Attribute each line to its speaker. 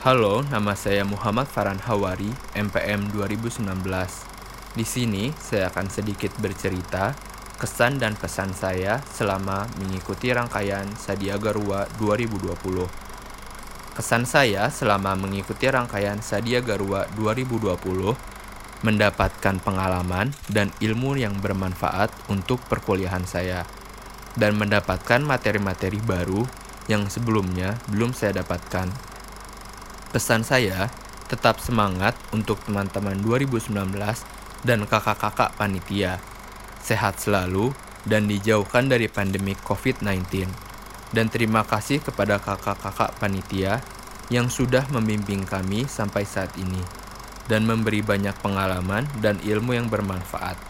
Speaker 1: Halo, nama saya Muhammad Farhan Hawari, MPM 2019. Di sini saya akan sedikit bercerita kesan dan pesan saya selama mengikuti rangkaian Sadia Garua 2020. Kesan saya selama mengikuti rangkaian Sadia Garua 2020 mendapatkan pengalaman dan ilmu yang bermanfaat untuk perkuliahan saya dan mendapatkan materi-materi baru yang sebelumnya belum saya dapatkan. Pesan saya, tetap semangat untuk teman-teman 2019 dan kakak-kakak panitia. Sehat selalu dan dijauhkan dari pandemi COVID-19. Dan terima kasih kepada kakak-kakak panitia yang sudah membimbing kami sampai saat ini dan memberi banyak pengalaman dan ilmu yang bermanfaat.